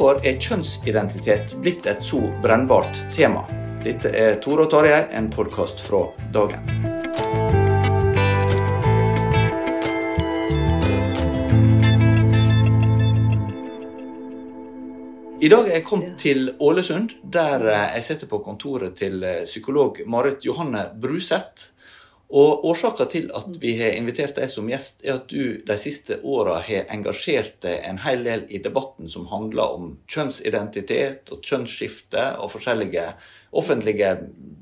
Hvorfor er kjønnsidentitet blitt et så brennbart tema? Dette er Tore og Tarjei, en podkast fra dagen. I dag er jeg kommet til Ålesund, der eh, jeg sitter på kontoret til eh, psykolog Marit Johanne Bruseth. Og Årsaka til at vi har invitert deg som gjest, er at du de siste åra har engasjert deg en hel del i debatten som handler om kjønnsidentitet og kjønnsskifte og forskjellige offentlige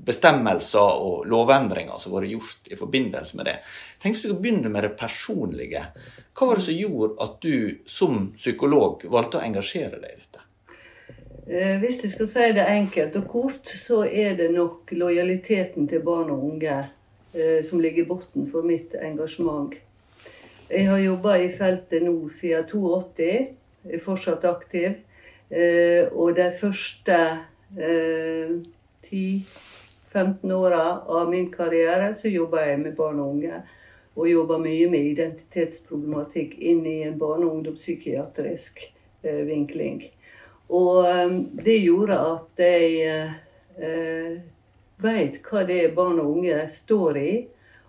bestemmelser og lovendringer som har vært gjort i forbindelse med det. Tenk hvis du kan begynne med det personlige. Hva var det som gjorde at du som psykolog valgte å engasjere deg i dette? Eh, Hvis jeg skal si det enkelt og kort, så er det nok lojaliteten til barn og unge som ligger i bunnen for mitt engasjement. Jeg har jobba i feltet nå siden 82, er fortsatt aktiv. Eh, Og de første eh, 10-15 åra av min karriere så jobba jeg med barn og unge. Og jobba mye med identitetsproblematikk inn i en barne- og ungdomspsykiatrisk eh, vinkling. Og eh, det gjorde at jeg eh, veit hva det er barn og unge står i,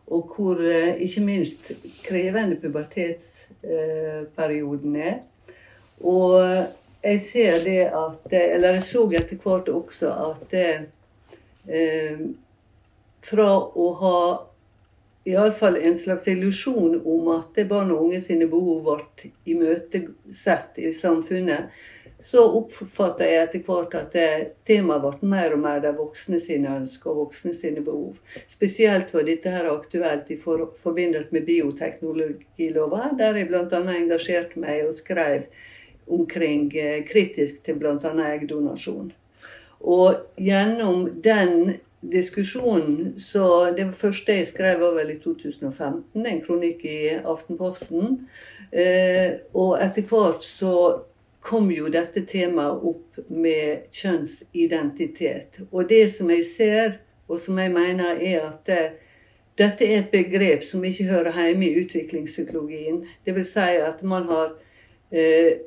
og hvor eh, ikke minst krevende pubertetsperioden er. Og jeg ser det at Eller jeg så etter hvert også at eh, fra å ha iallfall en slags illusjon om at barn og unge sine behov ble imøtesett i samfunnet, så oppfatta jeg etter hvert at temaet ble mer og mer de voksne sine ønsker og voksne sine behov. Spesielt var dette her aktuelt i for, forbindelse med bioteknologilova, der jeg bl.a. engasjerte meg og skrev omkring eh, kritisk til bl.a. eggdonasjon. Og gjennom den diskusjonen så Det første jeg skrev, var vel i 2015, en kronikk i Aftenposten. Eh, og etter hvert så kom jo dette temaet opp med kjønnsidentitet. Og det som jeg ser, og som jeg mener, er at det, dette er et begrep som ikke hører hjemme i utviklingspsykologien. Vil si at man har eh,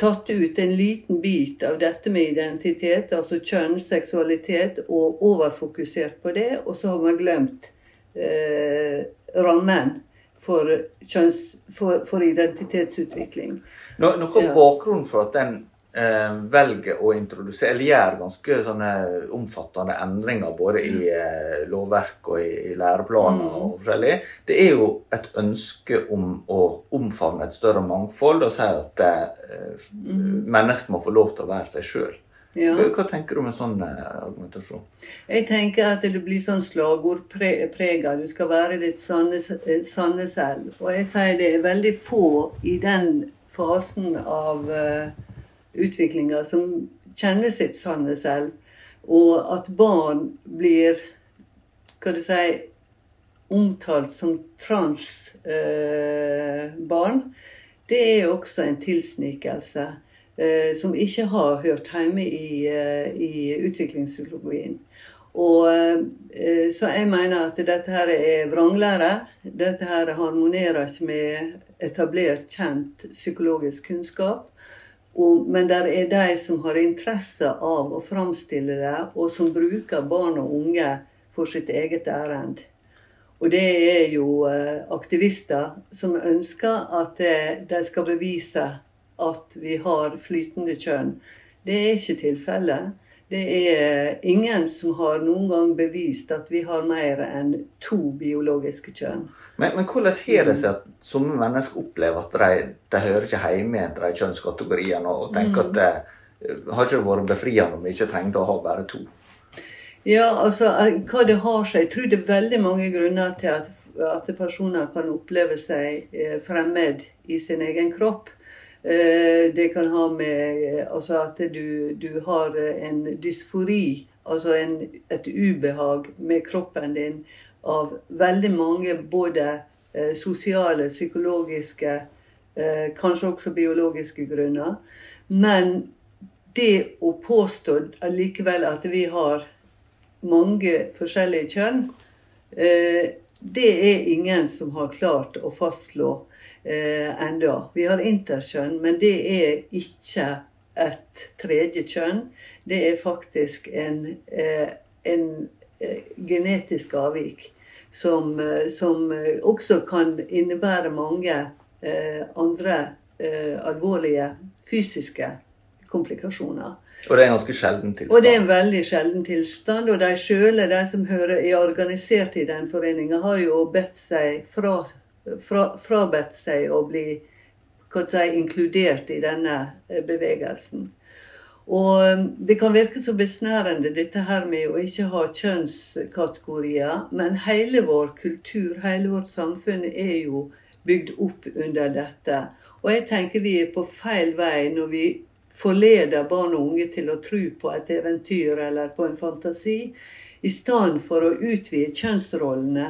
tatt ut en liten bit av dette med identitet, altså kjønn, seksualitet, og overfokusert på det, og så har man glemt eh, rammen for, kjønns, for, for identitetsutvikling. Nå, noe av bakgrunnen for at den eh, velger å introdusere, eller gjør ganske sånne omfattende endringer både i eh, lovverk og i, i læreplaner Mm. og forskjellig, det er jo et ønske om å omfavne et større mangfold og si at eh, mennesker må få lov til å være seg sjøl. Ja. Hva, tenker du med sånn eh, argumentasjon? Jeg tenker at det blir sånn slagordprega. Du skal være ditt sanne, eh, selv. Og jeg sier det er veldig få i den fasen av uh, utviklinga som kjenner sitt sanne selv. Og at barn blir hva du si, omtalt som transbarn, uh, det er også en tilsnikelse eh, som ikke har hørt hjemme i, eh, i utviklingspsykologien. Og, eh, så jeg mener at dette her er vranglære. Dette her harmonerer ikke med etablert, kjent psykologisk kunnskap. Og, men det er de som har interesse av å framstille det, og som bruker barn og unge for sitt eget ærend. Og det er jo eh, aktivister som ønsker at de skal bevise at vi har flytende kjønn. Det er ikke tilfellet. Det er ingen som har noen gang bevist at vi har mer enn to biologiske kjønn. Men, men hvordan har det seg at somme mennesker opplever at de, de hører ikke hjemme i de kjønnskategoriene, og tenker at det har ikke vært befriende om vi ikke trengte å ha bare to? Ja, altså, hva det har seg Jeg tror det er veldig mange grunner til at, at personer kan oppleve seg eh, fremmed i sin egen kropp. Eh, det kan ha med eh, altså at du, du har en dysfori, altså en, et ubehag med kroppen din av veldig mange både eh, sosiale, psykologiske, kanskje også biologiske grunner. Men det å påstå allikevel at vi har mange forskjellige kjønn, det er ingen som har klart å fastslå eh, enda. Vi har interkjønn, men det er ikke et tredje kjønn. Det er faktisk en, eh, en eh, genetisk avvik som, eh, som, også kan innebære mange eh, andre eh, alvorlige fysiske komplikasjoner. Og det er en ganske sjelden tilstand? Og det er en veldig sjelden tilstand. Og de sjøle, de som hører, er organisert i den foreninga, har jo bedt seg fra fra, frabedt seg å bli si, inkludert i denne eh, bevegelsen. Og um, Det kan virke så besnærende dette her med å ikke ha kjønnskategorier, men hele vår kultur, hele vårt samfunn er jo bygd opp under dette. Og jeg tenker vi er på feil vei når vi forleder barn og unge til å tro på et eventyr eller på en fantasi, i stedet for å utvide kjønnsrollene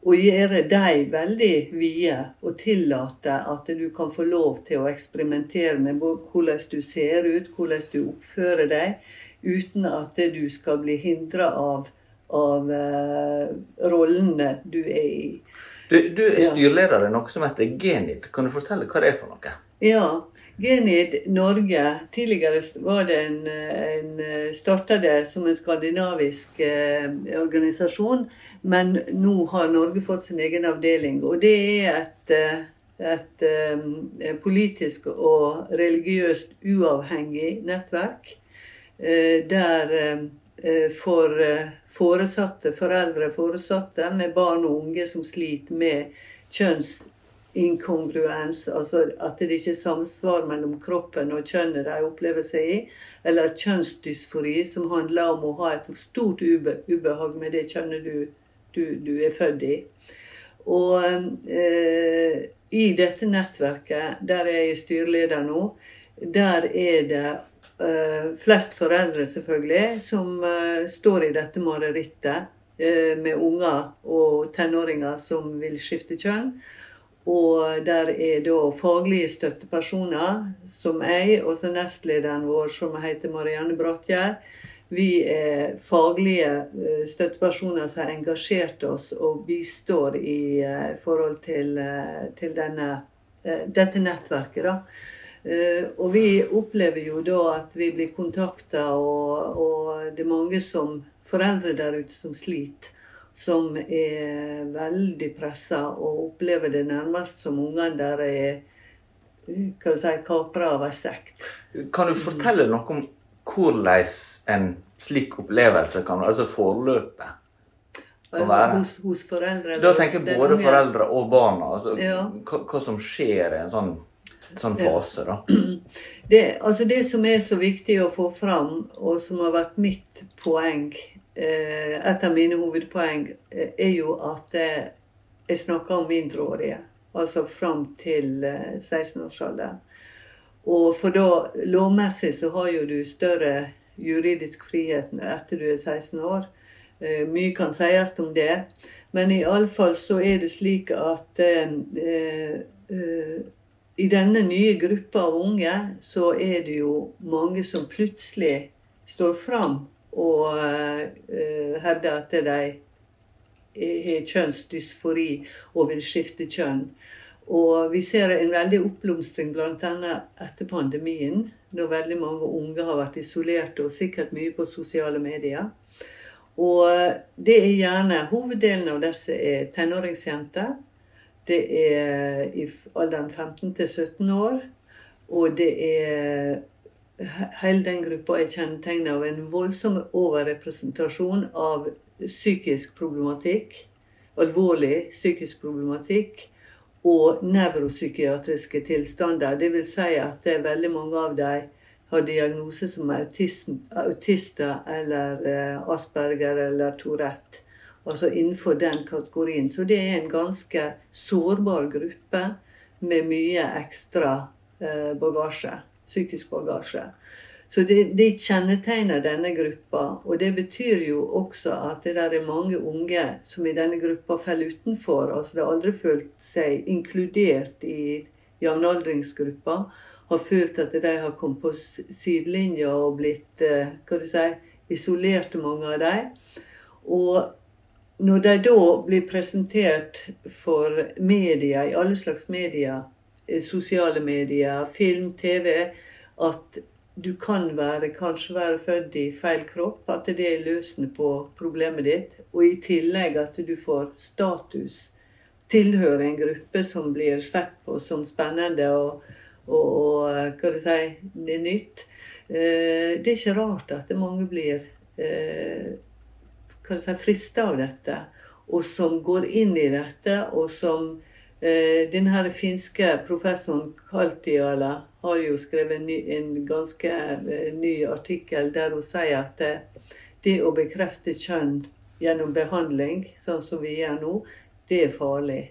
og gjøre dem veldig vide og tillate at du kan få lov til å eksperimentere med hvordan du ser ut, hvordan du oppfører deg, uten at du skal bli hindra av, av uh, rollene du er i. Du, du er styreleder i noe som heter Genit. Kan du fortelle hva det er for noe? Ja, Genid Norge Tidligere var det en, en starta det som en skandinavisk eh, organisasjon, men nå har Norge fått sin egen avdeling. Og det er et, eh, et, et eh, politisk og religiøst uavhengig nettverk eh, der eh, for foresatte, foreldre foresatte med barn og unge som sliter med kjønns inkongruens, altså at det ikke er samsvar mellom kroppen og kjønnet de opplever seg i, eller kjønnsdysfori, som handler om å ha et stort ube, ubehag med det kjønnet du, du, du er født i. Og eh, i dette nettverket, der jeg er styreleder nå, der er det eh, flest foreldre, selvfølgelig, som eh, står i dette marerittet eh, med unger og tenåringer som vil skifte kjønn. Og der er da faglige støttepersoner, som jeg, og så nestlederen vår, som heter Marianne Brattgjerd. Vi er faglige eh, støttepersoner som har engasjert oss og bistår i eh, forhold til, eh, til denne, dette nettverket. da. Og vi opplever jo da at vi blir kontakta, og, og det er mange som, foreldre der ute som sliter som er veldig pressa og opplever det nærmest som ungene der er kan du si, kapra av ei sekt. Kan du fortelle noe om hvordan en slik opplevelse kan altså forløpet kan være? Hos, hos foreldre? Da tenker jeg både foreldre og barna. Altså, ja. hva, hva, som skjer i en sånn, sånn fase, da. Det, altså det som er så viktig å få fram, og som har vært mitt poeng Eh, et av mine hovedpoeng eh, er jo at eh, jeg snakker om mindreårige. Altså fram til 16-årsalderen. Og for da lovmessig så har jo du større juridisk frihet etter du er 16 år. Eh, mye kan sies om det. Men iallfall så er det slik at eh, eh, i denne nye gruppa av unge så er det jo mange som plutselig står fram og uh, hevder at de har kjønnsdysfori og vil skifte kjønn. Og vi ser en veldig oppblomstring bl.a. etter pandemien, når veldig mange unge har vært isolerte og sikkert mye på sosiale medier. Og det er gjerne Hoveddelen av disse er tenåringsjenter. Det er i alderen 15 til 17 år. Og det er Hele den gruppa er kjennetegnet av en voldsom overrepresentasjon av psykisk problematikk. Alvorlig psykisk problematikk. Og nevropsykiatriske tilstander. Vil si at det er veldig mange av dem har diagnose som autism, autister eller eh, Asperger eller Tourette. Altså innenfor den kategorien. Så det er en ganske sårbar gruppe med mye ekstra eh, bagasje. Psykisk bagasje. Så det, de kjennetegner denne gruppa. Og det betyr jo også at det der er mange unge som i denne gruppa faller utenfor. Altså de har aldri følt seg inkludert i jevnaldringsgruppa har følt at de har kommet på sidelinja og blitt eh, hva du si, isolerte, mange av dem. Og når de da blir presentert for media, i alle slags medier, sosiale medier, film, TV, at du kan være, kanskje være født i feil kropp, at det er løsende på problemet ditt, og i tillegg at du får status, tilhører en gruppe som blir sett på som spennende og og, og hva du si, det er nytt. Eh, det er ikke rart at mange blir eh, hva du si, frista av dette, og som går inn i dette, og som eh, denne her finske professoren Kaltiala har jo skrevet en, ganske eh, ny artikkel der hun sier at det, det å bekrefte kjønn gjennom behandling, sånn som vi gjør nå, det er farlig.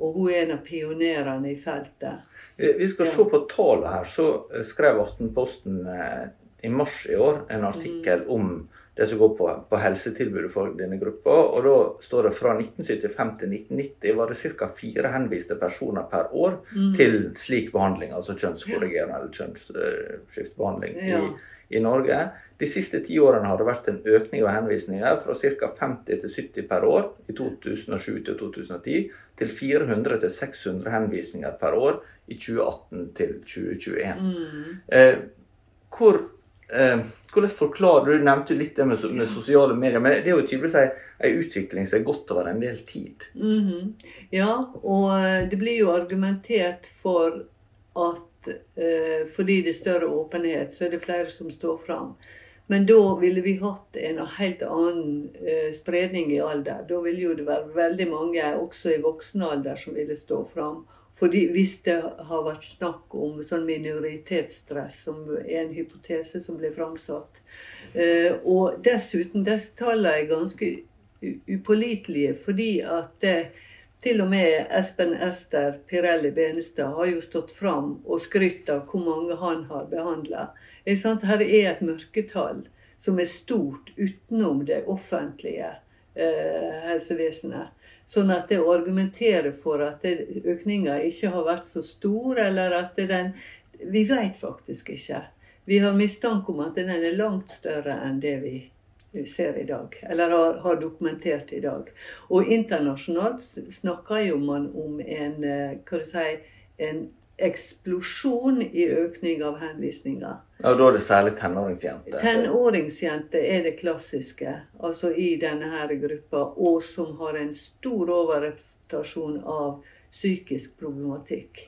Og hun er en av pionerene i feltet. Vi skal se på tallene her. Så skrev Aftenposten eh, i mars i år en artikkel om det som går på, på, helsetilbudet for denne gruppa. Og da står det fra 1975 til 1990 var det ca. fire henviste personer per år mm. til slik behandling, altså kjønnskorrigerende eller kjønnsskiftebehandling ja. i, i Norge. De siste ti årene har det vært en økning av henvisninger fra ca. 50 til 70 per år i 2007 til 2010 til 400 til 600 henvisninger per år i 2018 til 2021. Mm. Eh, hvor, eh, hvordan forklarer du nevnte litt det med, med, sosiale medier, men det er jo tydeligvis en utvikling som har gått over en del tid. Mm -hmm. Ja, og eh, det blir jo argumentert for at eh, fordi det er større åpenhet, så er det flere som står fram. Men da ville vi hatt en helt annen eh, spredning i alder. Da ville jo det være veldig mange, også i voksen alder, som ville stå fram. Fordi Hvis det har vært snakk om sånn minoritetsstress, som er en hypotese som ble framsatt. Eh, og dessuten, disse tallene er ganske upålitelige, fordi at det, til og med Espen Ester Pirelli Benestad har jo stått fram og skrytt av hvor mange han har behandla. Her er et mørketall som er stort utenom det offentlige helsevesenet. Sånn at det å argumentere for at økninga ikke har vært så stor, eller at den Vi vet faktisk ikke. Vi har mistanke om at den er langt større enn det vi ser i dag, eller har, har dokumentert i dag. Og internasjonalt snakker jo man om en, eh, hva du si, en eksplosjon i økning av henvisninger. Og da er det særlig tenåringsjenter? Tenåringsjenter er det klassiske altså i denne her gruppa, og som har en stor overrepresentasjon av psykisk problematikk.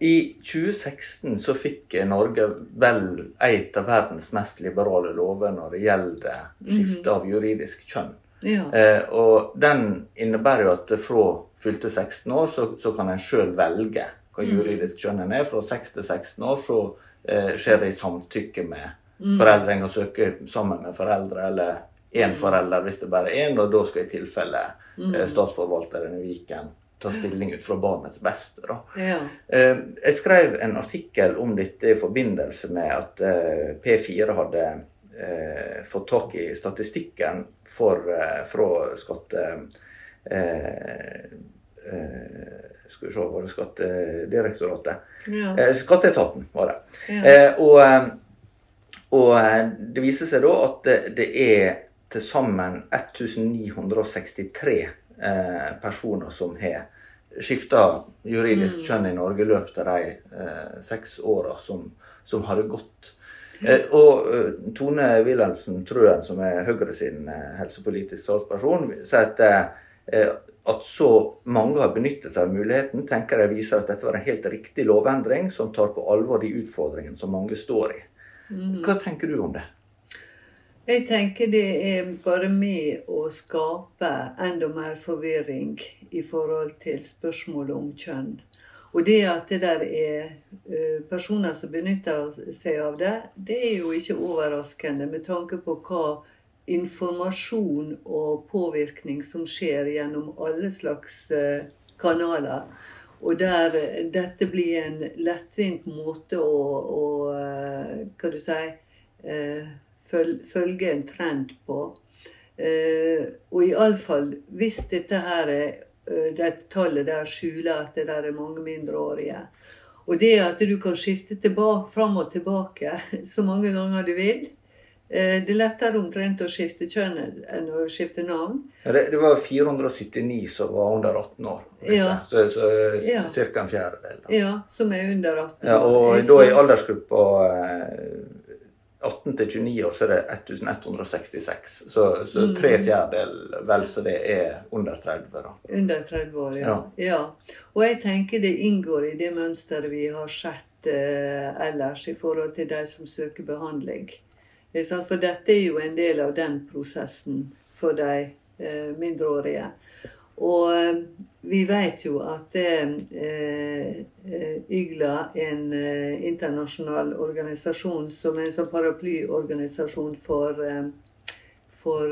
I 2016 så fikk Norge vel et av verdens mest liberale lover når det gjelder skifte av juridisk kjønn. Ja. Eh, og den innebærer jo at fra fylte 16 år så, så kan en sjøl velge hva mm. juridisk kjønn er. Fra 6 til 16 år så eh, skjer det i samtykke med mm. foreldre. En kan søke sammen med foreldre eller én mm. forelder hvis det bare er én, og da skal i tilfelle eh, statsforvalteren i Viken ta stilling ut fra barnets beste. Da. Ja. Eh, Jeg skrev en artikkel om dette i forbindelse med at eh, P4 hadde eh, fått tak i statistikken for, eh, fra skatte... Eh, eh, skal vi se, var det Skattedirektoratet? Ja. Eh, Skatteetaten var det. Ja. Eh, og, eh, og eh, det viser seg da at det, er til sammen 1963 eh, personer som har skifta juridisk kjønn i Norge i løpet av de eh, seks åra som, som har det gått. Og Tone Wilhelmsen Trøen, som er Høyre sin helsepolitiske helsepolitisk talsperson, sier at eh, at så mange har benyttet seg av muligheten, tenker jeg viser at dette var en helt riktig lovendring som tar på alvor de utfordringene som mange står i. Hva tenker du om det? Jeg tenker det er bare med å skape enda mer forvirring i forhold til spørsmålet om kjønn. Og det at det der er eh, personer som benytter seg av det, det er jo ikke overraskende med tanke på hva informasjon og påvirkning som skjer gjennom alle slags eh, kanaler. Og der eh, dette blir en lettvint måte å, å eh, hva du eh, følge en trend på. Og iallfall hvis dette her er eh, tallet der skjuler at det der er mange mindreårige. Og det at du kan skifte tilbake, fram og tilbake så mange ganger du vil. Eh, Det er lettere omtrent å skifte kjønn enn å skifte navn. Ja, Det, det var 479 som var under 18 år. Ja. Så, så Ja. ca. en fjerdedel. da. Ja, som er under 18. Ja, og Jeg da i aldersgruppa eh, 18 til 29 år så er det 1166. Så, så Mm. tre fjerdedel vel så det er under 30. da. Under 30 år, ja. Ja. ja. Og jeg tenker det inngår i det mønsteret vi har sett eh, ellers i forhold til de som søker behandling. For dette er jo en del av den prosessen for de eh, mindreårige. Og eh, vi vet jo at eh, YGLA, en internasjonal organisasjon som er en sånn paraplyorganisasjon for, for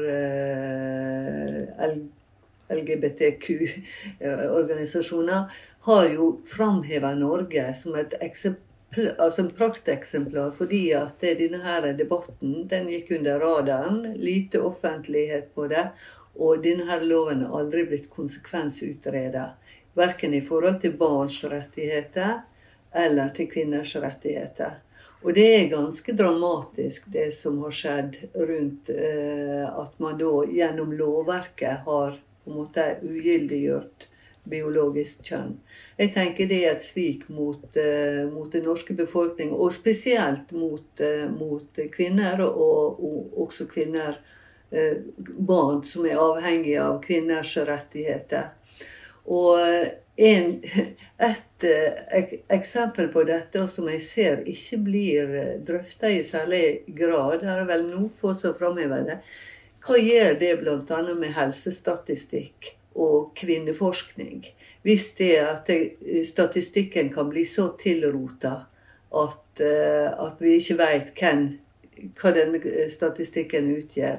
LGBTQ-organisasjoner, har jo framheva Norge som et eksempel, altså prakteksemplar fordi at denne her debatten den gikk under radaren. Lite offentlighet på det. Og denne her loven har aldri blitt konsekvensutredet. Verken i forhold til barns rettigheter eller til kvinners rettigheter. Og det er ganske dramatisk det som har skjedd rundt eh, at man da gjennom lovverket har på en måte ugyldiggjort biologisk kjønn. Jeg tenker det er et svik mot, eh, mot den norske befolkning, og spesielt mot, eh, mot kvinner, og, og også kvinner, eh, barn som er avhengige av kvinners rettigheter. Og en, et ek, eksempel på dette, som jeg ser ikke blir drøfta i særlig grad, her er vel nå få som framhever det, hva gjør det bl.a. med helsestatistikk og kvinneforskning? Hvis det at statistikken kan bli så tilrota at, eh, at vi ikke hvem, hva denne statistikken utgjør.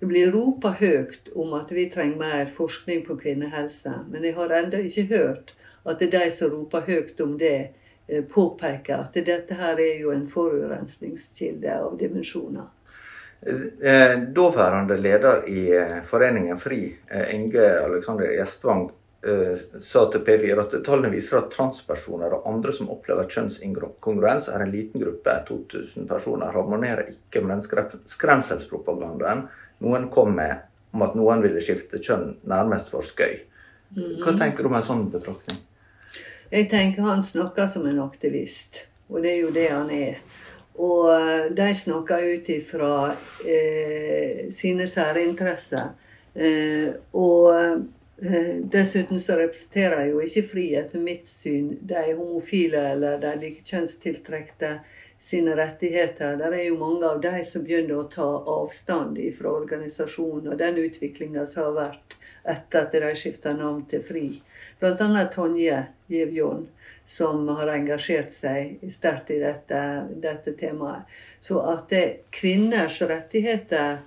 Det blir ropa høyt om at vi trenger mer forskning på kvinnehelse, men jeg har ennå ikke hørt at det er de som roper høyt om det, eh, påpeker at dette her er jo en forurensningskilde av dimensjoner. Eh, Daværende leder i eh, Foreningen FRI, eh, Inge Alexander Gjestvang, sa til P4 at tallene viser at transpersoner og andre som opplever kjønnsinkongruens, er en liten gruppe, 2000 personer, harmonerer ikke med den skrem- skremselspropagandaen noen kom med om at noen ville skifte kjønn nærmest for skøy. Hva tenker du om en sånn betraktning? Jeg tenker han snakker som en aktivist, og det er jo det han er. Og eh, de snakker ut ifra eh, sine særinteresser. Eh, og eh, dessuten så representerer jo ikke FRI etter mitt syn de homofile eller de likekjønnstiltrekte sine rettigheter. Det er jo mange av de som begynner å ta avstand fra organisasjonen og den utviklinga som har vært etter at de skifta navn til FRI. Blant annet Tonje Givjon, som har engasjert seg sterkt i dette, dette temaet. Så at det, kvinners rettigheter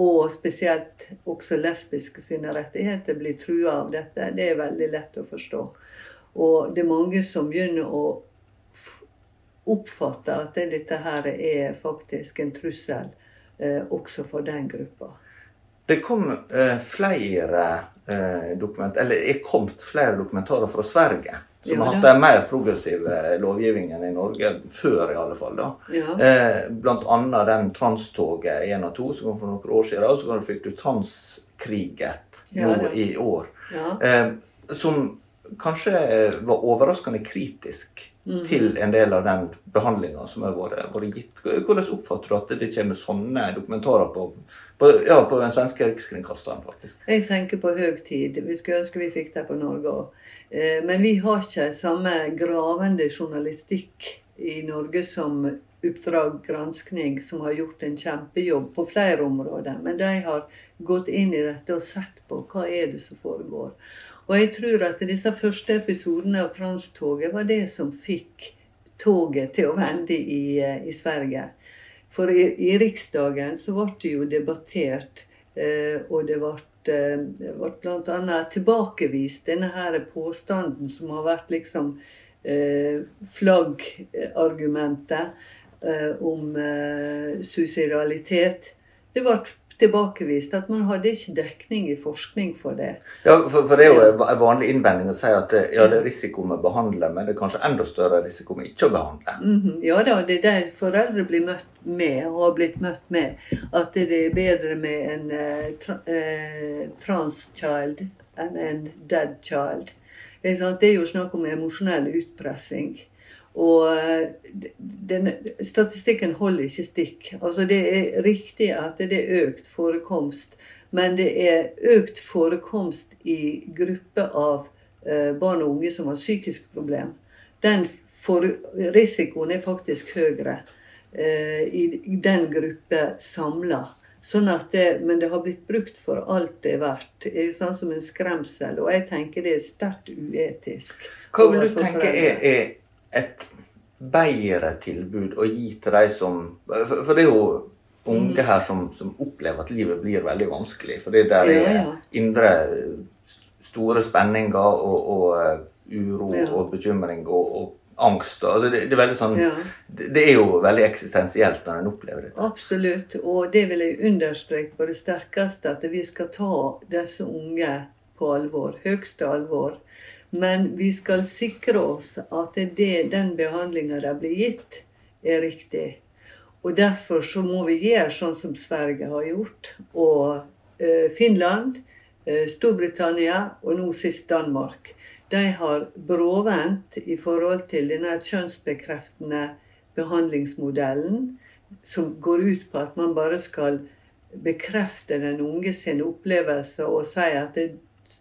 og spesielt også lesbiske sine rettigheter blir trua av dette, det er veldig lett å forstå. Og det er mange som begynner å oppfatte at dette her er faktisk en trussel eh, også for den gruppa. Det kom eh, flere eh, dokument, eller er kommet flere dokumentarer fra Sverige som ja, har hatt en mer progressiv lovgivning enn i Norge, før i alle fall. da. Ja. Eh, blant annet den transtoget 1 og 2 som kom for noen år siden. Og så fikk du Transkriget nå ja, i år. Eh, som kanskje var overraskende kritisk mm. til en del av den behandlinga som har vært gitt. Hvordan oppfatter du at det kommer sånne dokumentarer på, på, ja, på den svenske rikskringkasteren? faktisk? Jeg tenker på høy tid. Vi skulle ønske vi fikk det på Norge òg. Eh, men vi har ikke samme gravende journalistikk i Norge som Oppdrag granskning, som har gjort en kjempejobb på flere områder. Men de har gått inn i dette og sett på hva er det som foregår. Og jeg tror at disse første episodene av Transtoget var det som fikk toget til å vende i, eh, i Sverige. For i, i, Riksdagen så ble det jo debattert, eh, og det ble, eh, ble bl.a. tilbakevist denne her påstanden som har vært liksom eh, flaggargumentet eh, om eh, suicidalitet. Det ble tilbakevist. At man hadde ikke dekning i forskning for det. Ja, for, for det er jo en vanlig innvending å si at det, ja, det er risiko med å behandle, men det er kanskje enda større risiko med ikke å behandle. Mm -hmm. Ja da, det er det foreldre blir møtt med, og har blitt møtt med. At det er bedre med en uh, tra, uh, trans-child enn en dead child. Det er jo snakk om emosjonell utpressing. Og eh, den, statistikken holder ikke stikk. Altså Det er riktig at det er økt forekomst, men det er økt forekomst i grupper av eh, barn og unge som har psykiske problem. Den for, risikoen er faktisk høyere eh, i den gruppa samla. Sånn det, men det har blitt brukt for alt det er verdt. Sånn som en skremsel. Og jeg tenker det er sterkt uetisk. Hva vil du tenke er, er et bedre tilbud å gi til de som For, det er jo unge her som, som, opplever at livet blir veldig vanskelig. For det der er indre store spenninger og, og uh, uro og bekymring og, og angst. Altså det, det, er sånn, det, det, er jo veldig eksistensielt når en opplever dette. Absolutt. Og det vil jeg understreke på det sterkeste, at vi skal ta disse unge på alvor. Høyeste alvor. Men vi skal sikre oss at det, den behandlinga de blir gitt, er riktig. Og derfor så må vi gjøre sånn som Sverige har gjort, og eh, Finland, eh, Storbritannia og nå sist Danmark. De har bråvendt i forhold til denne kjønnsbekreftende behandlingsmodellen, som går ut på at man bare skal bekrefte den unge sin opplevelse og si at det,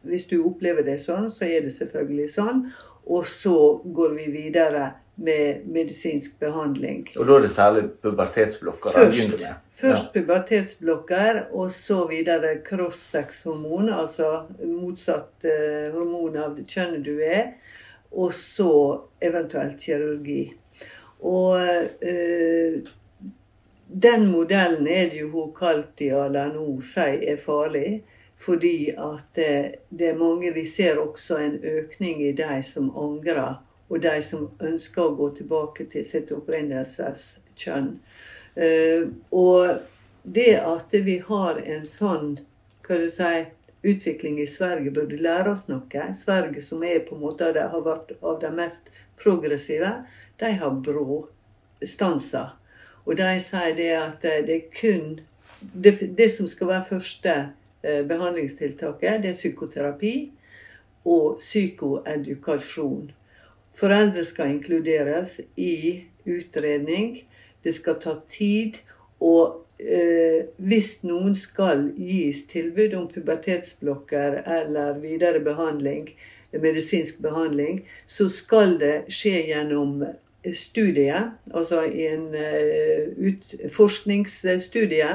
hvis du opplever det sånn, så er det selvfølgelig sånn. Og så går vi videre med medisinsk behandling. Og da er det særlig pubertetsblokker? Først, først ja. pubertetsblokker, og så videre cross-sex-hormon, altså motsatt uh, hormon av det kjønnet du er. Og så eventuelt kirurgi. Og uh, den modellen er det jo hun Kaltia nå sier er farlig. Fordi at det, det, er mange Vi ser også en økning i de som angrer, og de som ønsker å gå tilbake til sitt opprinnelseskjønn. Uh, og det at vi har en sånn hva du si, utvikling i Sverige, burde lære oss noe. Sverige, som er på en måte har vært av de mest progressive, de har brå stanser. Og de sier det at det er kun det, det som skal være første Eh, behandlingstiltaket, det er psykoterapi og psykoedukasjon. Foreldre skal inkluderes i utredning. Det skal ta tid. Og eh, hvis noen skal gis tilbud om pubertetsblokker eller videre behandling, medisinsk behandling, så skal det skje gjennom studie, altså i en uh, forskningsstudie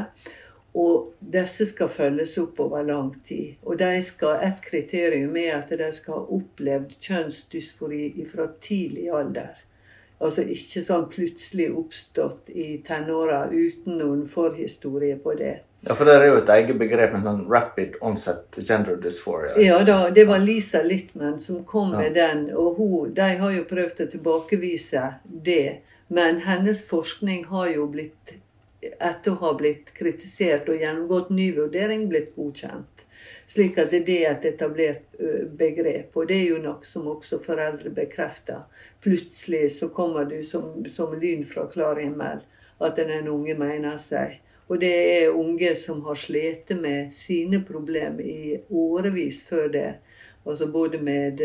og disse skal følges opp over lang tid. Og de skal, Et kriterium er at de skal ha opplevd kjønnsdysfori fra tidlig alder. Altså ikke sånn plutselig oppstått i tenåra uten noen forhistorie på det. Ja, for det er jo et eget begrep med sånn rapid onset gender dysphoria. Ja da, det var Lisa Littman som kom med den. Og hun, de har jo prøvd å tilbakevise det. Men hennes forskning har jo blitt, etter å ha blitt kritisert og gjennomgått ny vurdering, blitt godkjent. Slik at det er et etablert begrep. Og det er jo noe som også foreldre bekrefter. Plutselig så kommer du som, som lyn fra klar himmel at en unge mener seg. Og det er unge som har slitt med sine problemer i årevis før det. Altså både med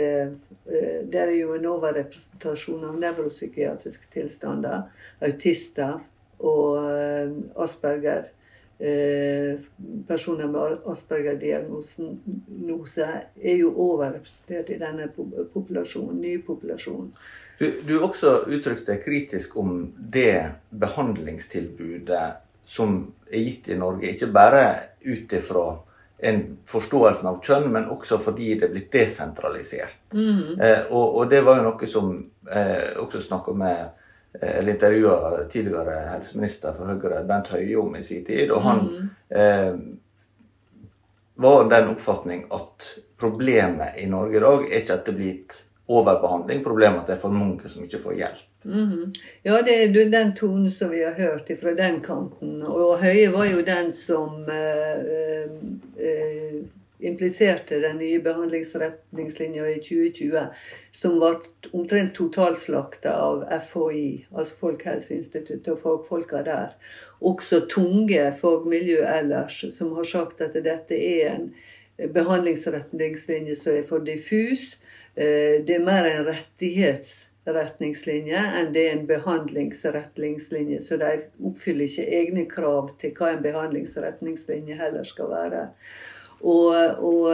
Det er jo en overrepresentasjon av nevropsykiatriske tilstander. Autister og eh, Asperger. Eh, personer med Asperger-diagnose er jo overrepresentert i denne populasjonen, nye populasjonen. Du, du også uttrykte kritisk om det behandlingstilbudet som er gitt i Norge. Ikke bare ut ifra en forståelse av kjønn, men også fordi det er blitt desentralisert. Mm. Eh, og, og, det var jo noe som eh, også snakka med eller intervjua tidligere helseminister for Høyre, Bent Høie, om i sin tid. Og han mm. eh, var den oppfatning at problemet i Norge i dag er ikke at det blir gitt overbehandling, problemet er at det er for mange som ikke får hjelp. Mm. Ja, det er den tonen som vi har hørt fra den kanten. Og Høie var jo den som eh, eh, impliserte den nye behandlingsretningslinja i 2020, som ble omtrent totalslakta av FHI, altså Folkehelseinstituttet og fagfolka der. Også tunge fagmiljø ellers, som har sagt at dette er en behandlingsretningslinje som er for diffus. Eh, det er mer en rettighetsretningslinje enn det er en behandlingsretningslinje. Så de oppfyller ikke egne krav til hva en behandlingsretningslinje heller skal være. Og, og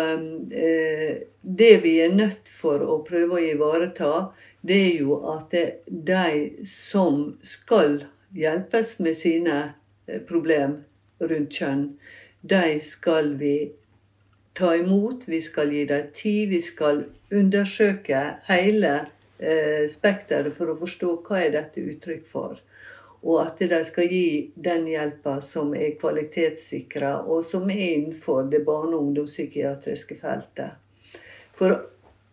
eh, det vi er nødt for å prøve å ivareta, det er jo at de som skal hjelpes med sine eh, problem rundt kjønn, de skal vi ta imot, vi skal gi dem tid, vi skal undersøke hele eh, spekteret for å forstå hva er dette uttrykk for. Og at de skal gi den hjelpa som er kvalitetssikra, og som er innenfor det barne- og ungdomspsykiatriske feltet. For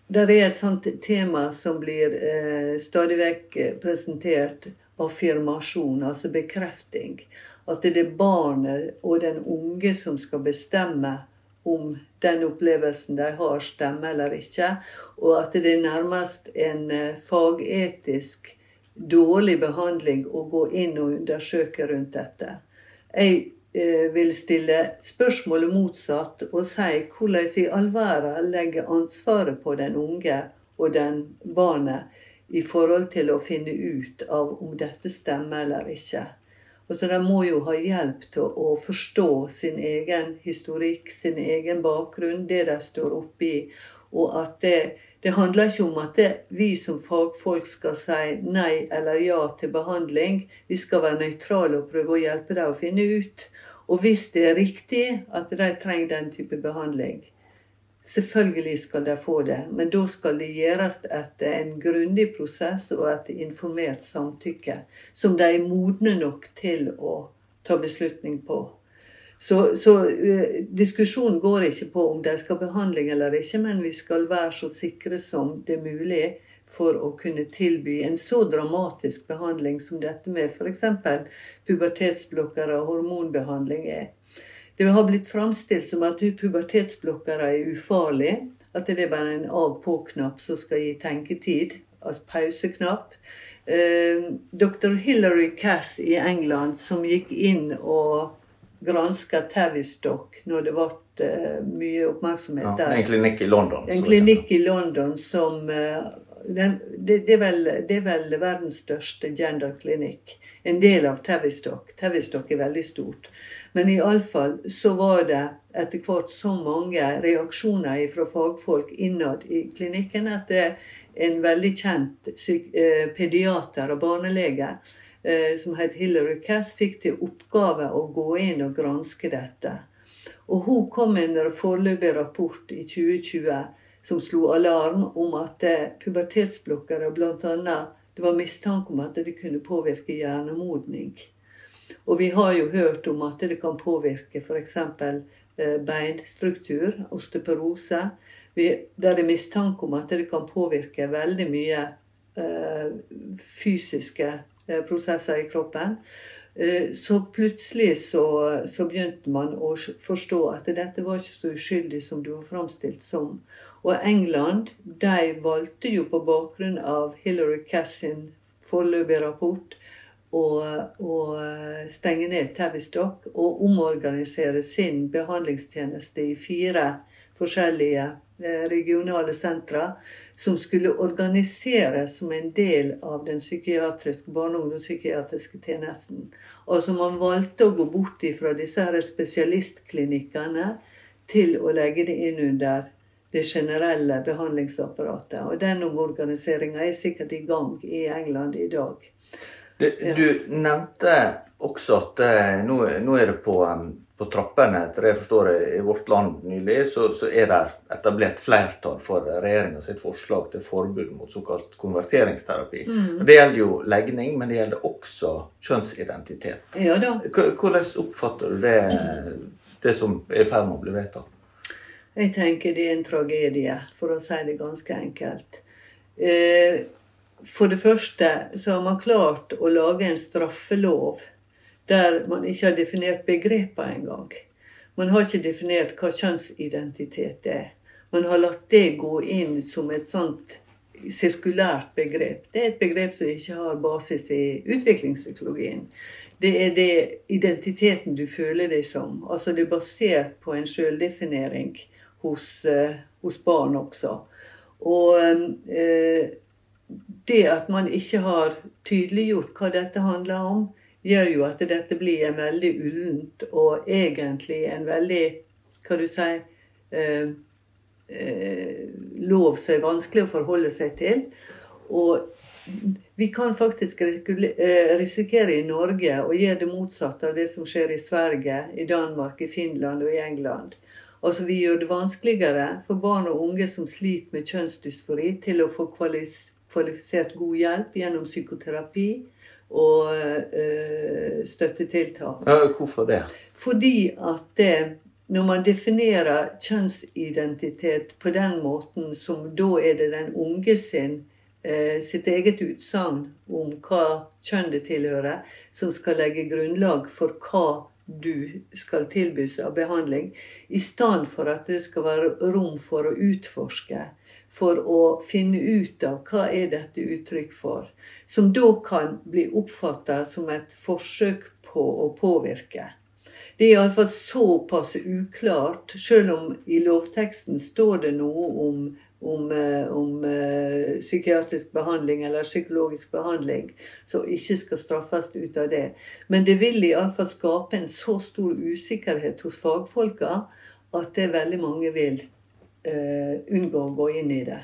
det er et sånt tema som blir eh, stadig vekk presentert, affirmasjon, altså bekrefting. At det er barnet og den unge som skal bestemme om den opplevelsen de har, stemmer eller ikke. Og at det er nærmest en eh, fagetisk dårlig behandling å gå inn og undersøke rundt dette. Jeg eh, vil stille spørsmålet motsatt og si hvordan i all verden legger ansvaret på den unge og den barnet i forhold til å finne ut av om dette stemmer eller ikke. Og så De må jo ha hjelp til å forstå sin egen historikk, sin egen bakgrunn, det de står oppi. Og at det, det handler ikke om at vi som fagfolk skal si nei eller ja til behandling. Vi skal være nøytrale og prøve å hjelpe dem å finne ut. Og hvis det er riktig at de trenger den type behandling, Selvfølgelig skal de få det, men da skal det gjøres etter en grundig prosess og etter informert samtykke, som de er modne nok til å ta beslutning på. Så, så uh, diskusjonen går ikke på om de skal ha behandling eller ikke, men vi skal være så sikre som det er mulig for å kunne tilby en så dramatisk behandling som dette med f.eks. pubertetsblokkere og hormonbehandling er. Det har blitt framstilt som at pubertetsblokkere er ufarlig. At det er bare en av-på-knapp som skal gi tenketid. Altså pauseknapp. Eh, Dr. Hilary Cass i England, som gikk inn og granska Tavistock når det ble eh, mye oppmerksomhet ja, der. En klinikk i London. En klinikk i London som eh, den, det, det, er vel, det, er vel, verdens største genderklinikk. En del av Tavistock. Tavistock er veldig stort. Men iallfall så var det etter hvert så mange reaksjoner fra fagfolk innad i klinikken at det er en veldig kjent eh, pediater og barnelege som het Hillary Cass, fikk til oppgave å gå inn og granske dette. Og hun kom med en foreløpig rapport i 2020 som slo alarm om at pubertetsblokkere bl.a. det var mistanke om at det kunne påvirke hjernemodning. Og vi har jo hørt om at det kan påvirke f.eks. Eh, beinstruktur, osteoporose. Det er mistanke om at det kan påvirke veldig mye eh, fysiske eh, prosesser i kroppen. Så plutselig så, så, begynte man å forstå at dette var ikke så uskyldig som det var framstilt som. Og England de valgte jo på bakgrunn av Hillary Cassin foreløpige rapport å, stenge ned Tavistock og omorganisere sin behandlingstjeneste i fire forskjellige eh, regionale sentra som skulle organiseres som en del av den psykiatriske, barne- og ungdomspsykiatriske tjenesten. Altså man valgte å gå bort fra disse her spesialistklinikkene til å legge det inn under det generelle behandlingsapparatet. Og den omorganiseringa er sikkert i gang i England i dag. Du, du nevnte også at eh, nå, nå, er det på, på trappene, etter det jeg forstår det, i vårt land nylig, så, så er det etablert flertall for regjeringa sitt forslag til forbud mot såkalt konverteringsterapi. Mm. Det gjelder jo legning, men det gjelder også kjønnsidentitet. Ja, da. Hvordan oppfatter du det, det som er i ferd med å bli vedtatt? Jeg tenker det er en tragedie, for å si det ganske enkelt. Eh, for det første så har man klart å lage en straffelov der man ikke har definert begrepene engang. Man har ikke definert hva kjønnsidentitet er. Man har latt det gå inn som et sånt sirkulært begrep. Det er et begrep som ikke har basis i utviklingspsykologien. Det er det identiteten du føler deg som. Altså det er basert på en sjøldefinering hos, uh, hos barn også. Og uh, det at man ikke har tydeliggjort hva dette handler om, gjør jo at dette blir en veldig ullent og egentlig en veldig Hva du sier eh, eh, Lov som er vanskelig å forholde seg til. Og vi kan faktisk eh, risikere i Norge å gjøre det motsatte av det som skjer i Sverige, i Danmark, i Finland og i England. Altså Vi gjør det vanskeligere for barn og unge som sliter med kjønnsdysfori, til å få kvalifisert god hjelp gjennom psykoterapi og uh, støttetiltak. Ja, hvorfor det? Fordi at det, når man definerer kjønnsidentitet på den måten som da er det den unge sin uh, sitt eget utsagn om hva kjønn det tilhører, som skal legge grunnlag for hva du skal tilbys av behandling, i stedet for at det skal være rom for å utforske for å finne ut av hva er dette uttrykk for, som da kan bli oppfatta som et forsøk på å påvirke. Det er iallfall såpass uklart, selv om i lovteksten står det noe om, om, eh, om uh, psykiatrisk behandling eller psykologisk behandling, som ikke skal straffes ut av det. Men det vil iallfall skape en så stor usikkerhet hos fagfolka at det veldig mange vil uh, unngå å gå inn i det.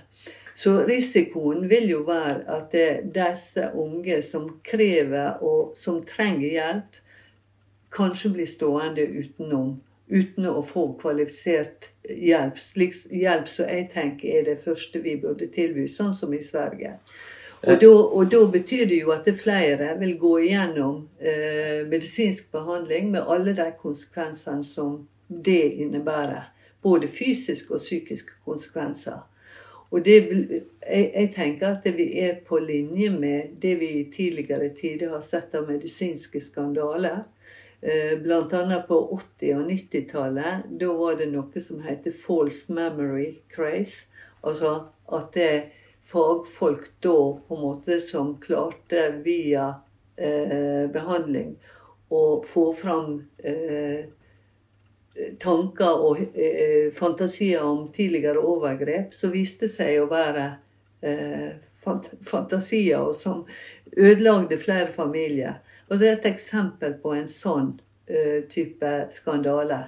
Så risikoen vil jo være at disse unge som krever og som trenger hjelp, kanskje blir stående utenom uten å få kvalifisert hjelp. Slik hjelp som jeg tenker er det første vi burde tilby, sånn som i Sverige. Og da, og da, betyr det jo at det flere vil gå igjennom eh, medisinsk behandling med alle de konsekvensene som det innebærer både fysiske og psykiske konsekvenser. Og det, jeg, jeg, tenker at vi er på linje med det vi i tidligere tider har sett av medisinske skandaler. Eh, Bl.a. på 80- og 90-tallet. Da var det noe som heter false memory craze. Altså at det er fagfolk da på en måte som klarte via eh, behandling å få fram eh, tanker og eh, fantasier om tidligere overgrep, så viste seg å være eh, fant fantasier som ødelagde flere familier. Og det er et eksempel på en sånn eh, type skandale.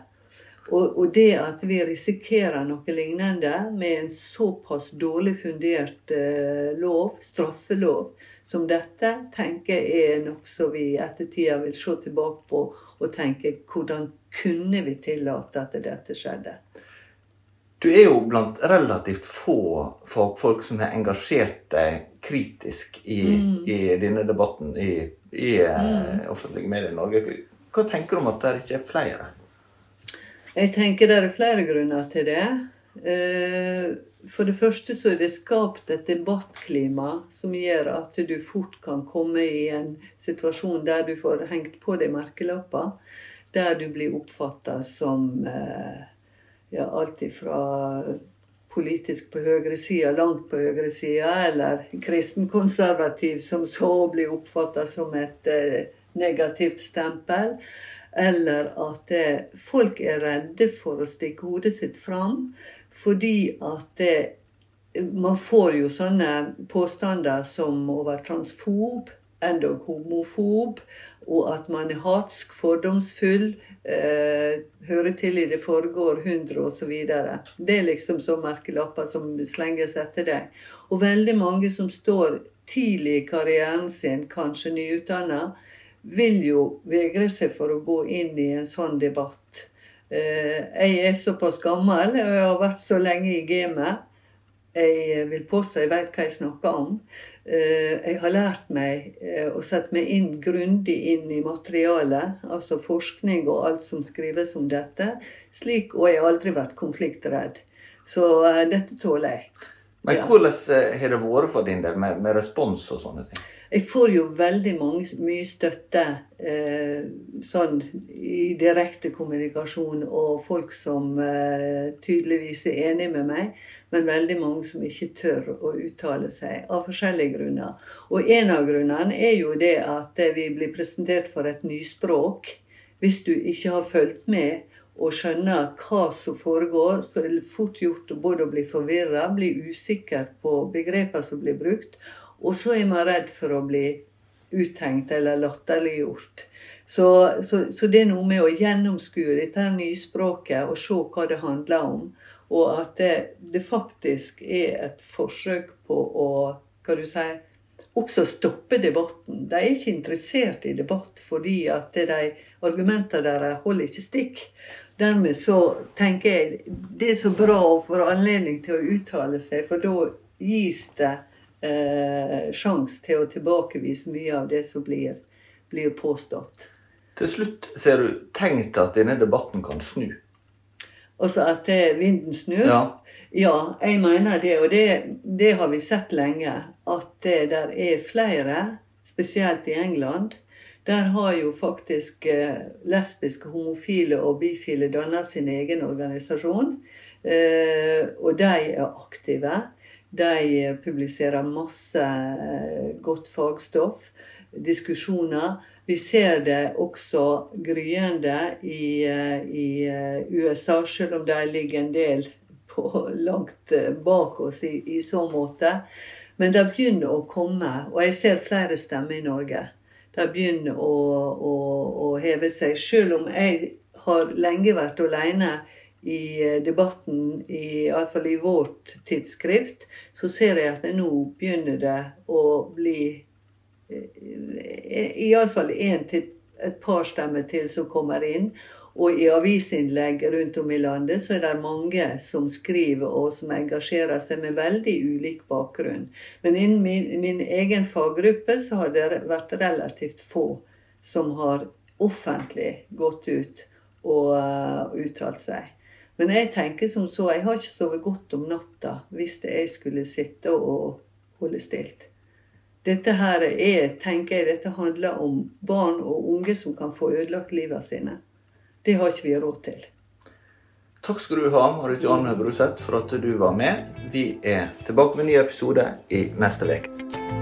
Og, og, det at vi risikerer noe lignende med en såpass dårlig fundert eh, lov, straffelov, som dette, tenker jeg er noe som vi i ettertida vil se tilbake på og tenke hvordan kunne vi tillate at dette skjedde? Du er jo blant relativt få fagfolk som har engasjert deg kritisk i, i denne debatten i, i mm. offentlige medier i Norge. Hva tenker du om at det ikke er flere? Jeg tenker det er flere grunner til det. Eh, For det første så er det skapt et debattklima som gjør at du fort kan komme i en situasjon der du får hengt på deg merkelapper, der du blir oppfatta som eh, ja, alt ifra politisk på høyresida, langt på høyresida, eller kristenkonservativ, som så blir oppfatta som et eh, negativt stempel. Eller at eh, folk er redde for å stikke hodet sitt fram fordi at det, man får jo sånne påstander som å være transfob, endog homofob, og at man er hatsk, fordomsfull, eh, hører til i det forrige hundre osv. Det er liksom så merkelapper som slenges etter deg. Og veldig mange som står tidlig i karrieren sin, kanskje nyutdanna, vil jo vegre seg for å gå inn i en sånn debatt. Eh, jeg er såpass gammel, og jeg har vært så lenge i gamet. Jeg vil påstå jeg vet hva jeg snakker om. Eh, jeg har lært meg eh, å sette meg inn grundig inn i materialet, altså forskning og alt som skrives om dette. Slik, og jeg har aldri vært konfliktredd. Så dette tåler jeg. Men hvordan har det vært for din del med, med respons og sånne ting? Jeg får jo veldig mange, mye støtte eh, sånn i direkte kommunikasjon, og folk som eh, tydeligvis er enig med meg, men veldig mange som ikke tør å uttale seg, av forskjellige grunner. Og en av grunnene er jo det at eh, vi blir presentert for et nyspråk. Hvis du ikke har fulgt med og skjønner hva som foregår, så er det fort gjort både å bli forvirra, bli usikker på begreper som blir brukt, og så er man redd for å bli uthengt eller latterliggjort. Så, så, så det er noe med å gjennomskue dette nyspråket og se hva det handler om. Og at det, det faktisk er et forsøk på å hva du sier, også stoppe debatten. De er ikke interessert i debatt fordi at de argumentene deres holder ikke stikk. Dermed så tenker jeg det er så bra å få anledning til å uttale seg, for da gis det eh, sjanse til å tilbakevise mye av det som blir, blir påstått. Til slutt ser du tegn til at denne debatten kan snu. Altså at vinden snur? Ja. Ja, jeg mener det. Og det, det har vi sett lenge. At det der er flere, spesielt i England. Der har jo faktisk eh, lesbiske, homofile og bifile dannet sin egen organisasjon. Eh, og de er aktive. De publiserer masse eh, godt fagstoff, diskusjoner. Vi ser det også gryende i, eh, i eh, USA, selv om de ligger en del på, langt bak oss i, i så måte. Men det begynner å komme, og jeg ser flere stemmer i Norge. De begynner å, å, å heve seg. Selv om jeg har lenge vært alene i eh, debatten, iallfall i vårt tidsskrift, så ser jeg at nå begynner det å bli iallfall én til et par stemmer til som kommer inn. Og i avisinnlegg rundt om i landet så er det mange som skriver og som engasjerer seg med veldig ulik bakgrunn. Men innen min, min egen faggruppe så har det vært relativt få som har offentlig gått ut og uh, uttalt seg. Men jeg tenker som så, jeg har ikke sovet godt om natta hvis jeg skulle sitte og holde stilt. Dette her er, tenker jeg, dette handler om barn og unge som kan få ødelagt livet sine. Det har ikke vi råd til. Takk skal du ha, Marit Johanne Bruseth, for at du var med. Vi er tilbake med en ny episode i neste uke.